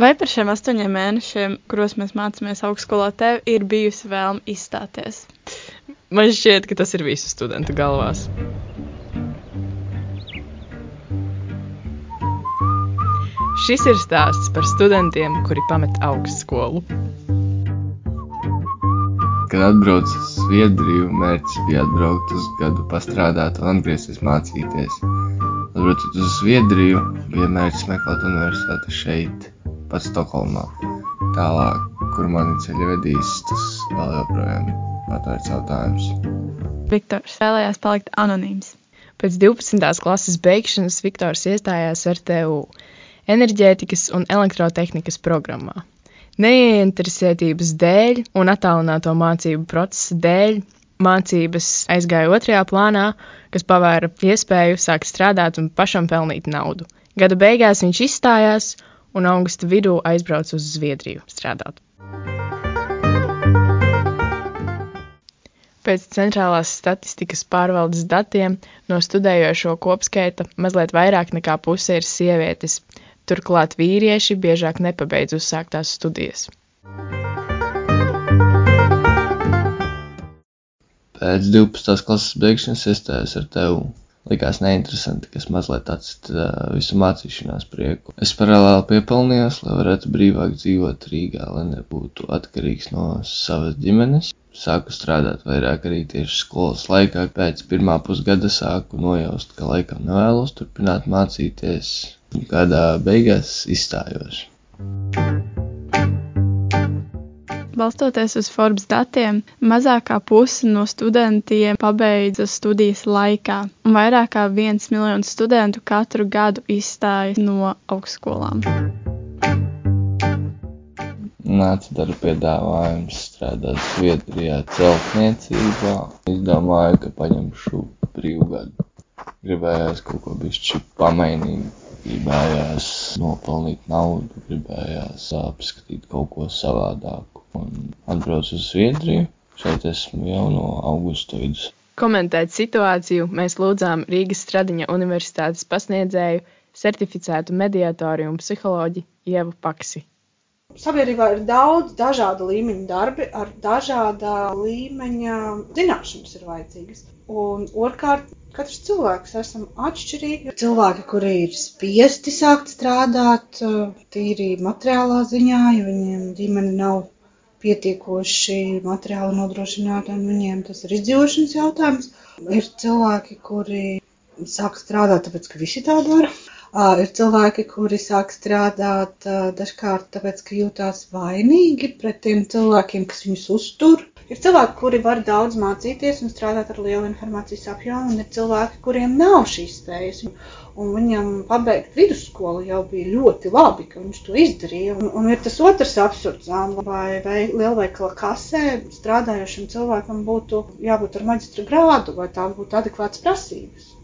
Vai par šiem astoņiem mēnešiem, kuros mēs mācāmies augstskolā, tev ir bijusi vēlme izstāties? Man šķiet, ka tas ir visu studentu galvās. Šis ir stāsts par studentiem, kuri pamet augstskolu. Kad atbraucu uz Zviedriju, mērķis bija atbraukt uz gadu, pastrādāt un atgriezties mācīties. Atbraucot uz Zviedriju, bija mērķis meklēt universitāti šeit, pats Stokholmā. Tālāk, kur mani ceļi vedīs, tas vēl joprojām atvērts jautājums. Viktors vēlējās palikt anonīms. Pēc 12. klases beigšanas Viktors iestājās RTU enerģētikas un elektrotehnikas programmā. Neieinteresētības dēļ un attālināto mācību procesa dēļ mācības aizgāja otrajā plānā, kas pavēra iespēju sākt strādāt un pašam pelnīt naudu. Gada beigās viņš izstājās un augusta vidū aizbrauca uz Zviedriju strādāt. Pēc centrālās statistikas pārvaldes datiem no studējošo kopskaita mazliet vairāk nekā puse ir sievietes, Turklāt vīrieši biežāk nepabeidz uzsāktās studijas. Pēc 12. klases beigšanas iestājos ar tevi. Likās neinteresanti, kas mazliet atcita visu mācīšanās prieku. Es paralēli piepelnījos, lai varētu brīvāk dzīvot Rīgā, lai nebūtu atkarīgs no savas ģimenes. Sāku strādāt vairāk arī tieši skolas laikā. Pēc pirmā pusgada sāku nojaust, ka laikam nevēlos turpināt mācīties, Gada beigās izstājos. Balstoties uz Forbes datiem, mazākā puse no studentiem pabeidza studijas laikā, un vairāk kā viens miljons studentu katru gadu izstājas no augstskolām. Nāca darba piedāvājums strādāt Zviedrijā celtniecībā. Izdomāju, ka paņemšu brīvu gadu. Gribējās kaut ko bišķi pamainīt gribējās nopelnīt naudu, gribējās apskatīt kaut ko savādāku. Un atbraucu uz Zviedriju, šeit esmu jau no augusta vidus. Komentēt situāciju mēs lūdzām Rīgas Stradiņa universitātes pasniedzēju, certificētu mediātoru un psiholoģi Ievu Paksi. Sabiedrībā ir daudz dažādu līmeņu darbi, ar dažāda līmeņa zināšanas ir vajadzīgas. Un otrkārt, katrs cilvēks esam atšķirīgi. Cilvēki, kuri ir spiesti sākt strādāt, tīri materiālā ziņā, jo viņiem ģimene nav pietiekoši materiāli nodrošināta, un viņiem tas ir izdzīvošanas jautājums. Ir cilvēki, kuri sāk strādāt, tāpēc, ka visi tā dara. Ir cilvēki, kuri sāk strādāt dažkārt tāpēc, ka jūtās vainīgi pret tiem cilvēkiem, kas viņus uztur. Ir cilvēki, kuri var daudz mācīties un strādāt ar lielu informācijas apjomu, un ir cilvēki, kuriem nav šīs spējas. Un viņam pabeigt vidusskolu jau bija ļoti labi, ka viņš to izdarīja. Un, un ir tas otrs absurds, vai, vai lielveikala kasē strādājošam cilvēkam būtu jābūt ar maģistra grādu, vai tā būtu adekvāts prasības.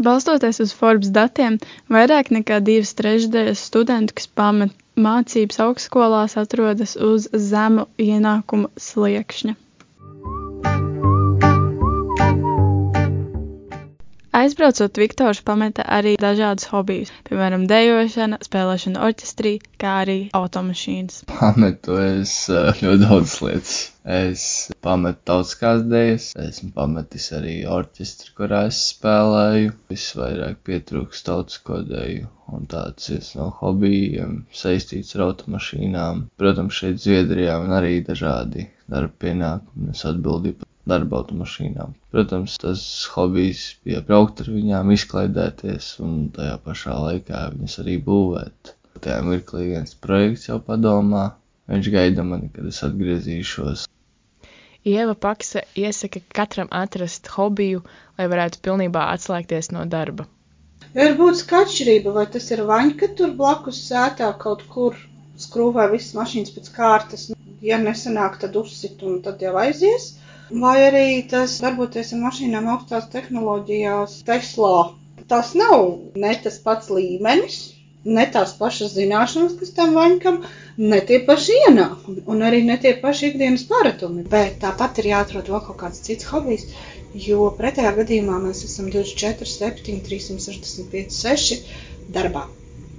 Balstoties uz Forbes datiem, vairāk nekā divas trešdaļas studentu, kas pamet mācības augstskolās, atrodas uz zemu ienākumu sliekšņa. Aizbraucot, Viktors pameta arī dažādus hobijus, piemēram, dejošana, spēlēšana orķestrī, kā arī automašīnas. Pametu es eh, ļoti daudz lietas. Es pametu tautiskās dejas, esmu pametis arī orķestri, kurā es spēlēju. Visvairāk pietrūkst tautisko deju, un tāds viens no hobijiem saistīts ar automašīnām. Protams, šeit Zviedrijā man arī dažādi darba pienākumi, es atbildīju darba automašīnām. Protams, tas hobijs bija braukt ar viņām, izklaidēties un tajā pašā laikā viņas arī būvēt. Tajā mirklī viens projekts jau padomā, viņš gaida mani, kad es atgriezīšos. Ieva Paksa iesaka katram atrast hobiju, lai varētu pilnībā atslēgties no darba. Ir būtiska atšķirība, vai tas ir vaņka tur blakus sētā kaut kur skrūvē visas mašīnas pēc kārtas. Ja nesanāk, tad uzsit un tad jau aizies. Vai arī tas darboties ar mašīnām augstās tehnoloģijās Tesla. Tas nav ne tas pats līmenis, ne tās pašas zināšanas, kas tam vaņkam, ne tie paši ienākumi un arī ne tie paši ikdienas paratumi. Bet tāpat ir jāatrod vēl kaut kāds cits hobijs, Jo pretējā gadījumā mēs esam 24, 7, 365, 6 darbā.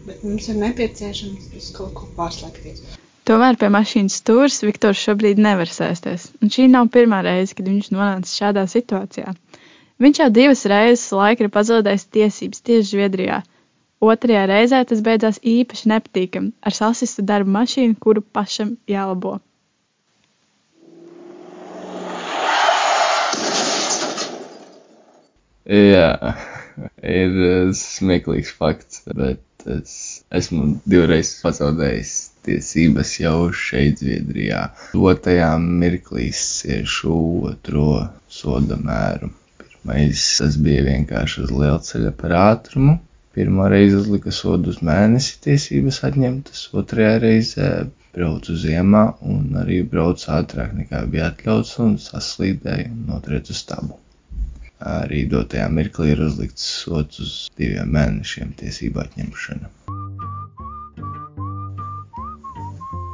Bet mums ir nepieciešams kaut ko pārslēgties. Tomēr pie mašīnas stūres Viktors šobrīd nevar sēsties, un šī nav pirmā reize, kad viņš nonāca šādā situācijā. Viņš jau divas reizes laika ir pazaudējis tiesības tieši Zviedrijā. Otrajā reizē tas beidzās īpaši nepatīkami ar sasistu darba mašīnu, kuru pašam jālabo. Jā, ir eh, smieklīgs fakts, bet es esmu divreiz pazaudējis tiesības jau šeit, Zviedrijā. Otajā mirklī ciešu otro soda mēru. Pirmais tas bija vienkārši uz lielceļa par ātrumu. Pirmā reize uzlika sodu uz mēnesi tiesības atņemtas, otrajā reizē braucu ziemā un arī braucu ātrāk nekā bija atļauts un saslīdēju un notriecu stabu arī dotajā mirklī ir uzlikts sots uz diviem mēnešiem tiesību atņemšana.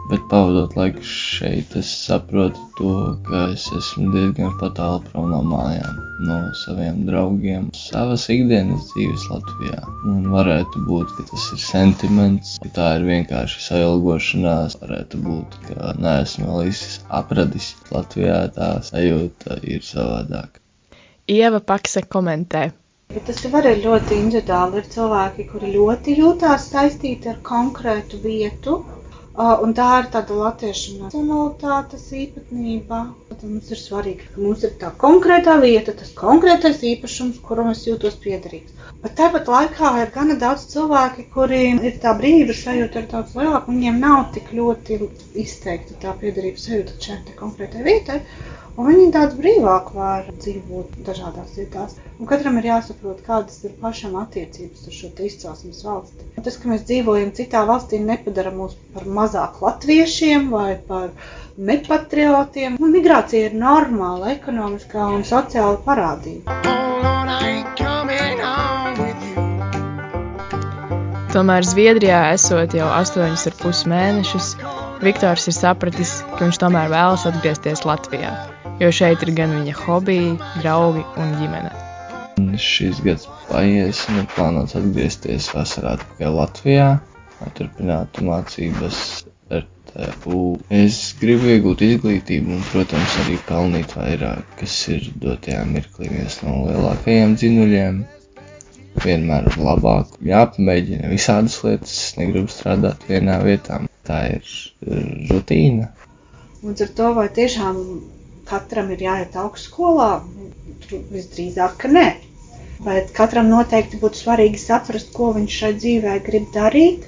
Bet pavadot laiku šeit, es saprotu to, ka es esmu diezgan tālu prom no mājām, no saviem draugiem, savas ikdienas dzīves Latvijā. Un varētu būt, ka tas ir sentiments, ka tā ir vienkārši sailgošanās, varētu būt, ka neesmu vēl īsti apradis Latvijā, tā sajūta ir savādāka. Ieva Pakse komentē. Bet tas jau arī ļoti individuāli. Ir cilvēki, kuri ļoti jūtās saistīti ar konkrētu vietu, un tā ir tāda latviešu nacionalitātes īpatnība. Mums ir svarīgi, ka mums ir tā konkrētā vieta, tas konkrētais īpašums, kuram es jūtos piederīgs. Bet tāpat laikā ir gana daudz cilvēki, kuriem ir tā brīva sajūta ir daudz lielāka, un viņiem nav tik ļoti izteikta tā piederības sajūta šai konkrētai vietai. Un viņi daudz brīvāk var dzīvot dažādās vietās. Un katram ir jāsaprot, kādas ir pašam attiecības ar šo izcelsmes valsti. Un tas, ka mēs dzīvojam citā valstī, nepadara mūs par mazāk latviešiem vai par nepatriotiem. Un migrācija ir normāla ekonomiskā un sociāla parādība. Tomēr Zviedrijā esot jau 8,5 mēnešus, Viktors ir sapratis, ka viņš tomēr vēlas atgriezties Latvijā jo šeit ir gan viņa hobiji, draugi un ģimene. Šis gads paies, un ir plānots atgriezties vasarā atpakaļ Latvijā, lai turpinātu mācības RTU. Es gribu iegūt izglītību un, protams, arī pelnīt vairāk, kas ir dotajā mirklī viens no lielākajiem dzinuļiem. Vienmēr ir labāk, jāpamēģina visādas lietas, es negribu strādāt vienā vietā. Tā ir rutīna. Un ar to vai tiešām katram ir jāiet augstskolā? Visdrīzāk, ka nē. Bet katram noteikti būtu svarīgi saprast, ko viņš šai dzīvē grib darīt,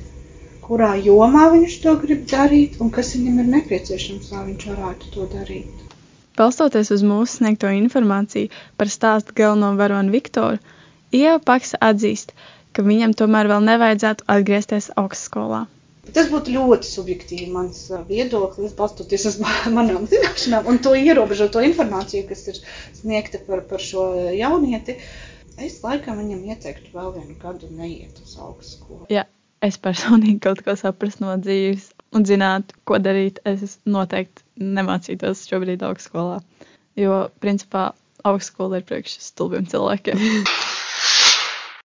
kurā jomā viņš to grib darīt un kas viņam ir nepieciešams, lai viņš varētu to darīt. Balstoties uz mūsu sniegto informāciju par stāstu galveno varoni Viktoru, Ieva Paksa atzīst, ka viņam tomēr vēl nevajadzētu atgriezties augstskolā. Tas būtu ļoti subjektīvi mans viedoklis, balstoties uz manām zināšanām un to ierobežoto informāciju, kas ir sniegta par, par šo jaunieti. Es laikam viņam ieteiktu vēl vienu gadu neiet uz augstskolu. Ja es personīgi kaut ko saprastu no dzīves un zinātu, ko darīt, es noteikti nemācītos šobrīd augstskolā. Jo, principā, augstskola ir priekš stulbiem cilvēkiem.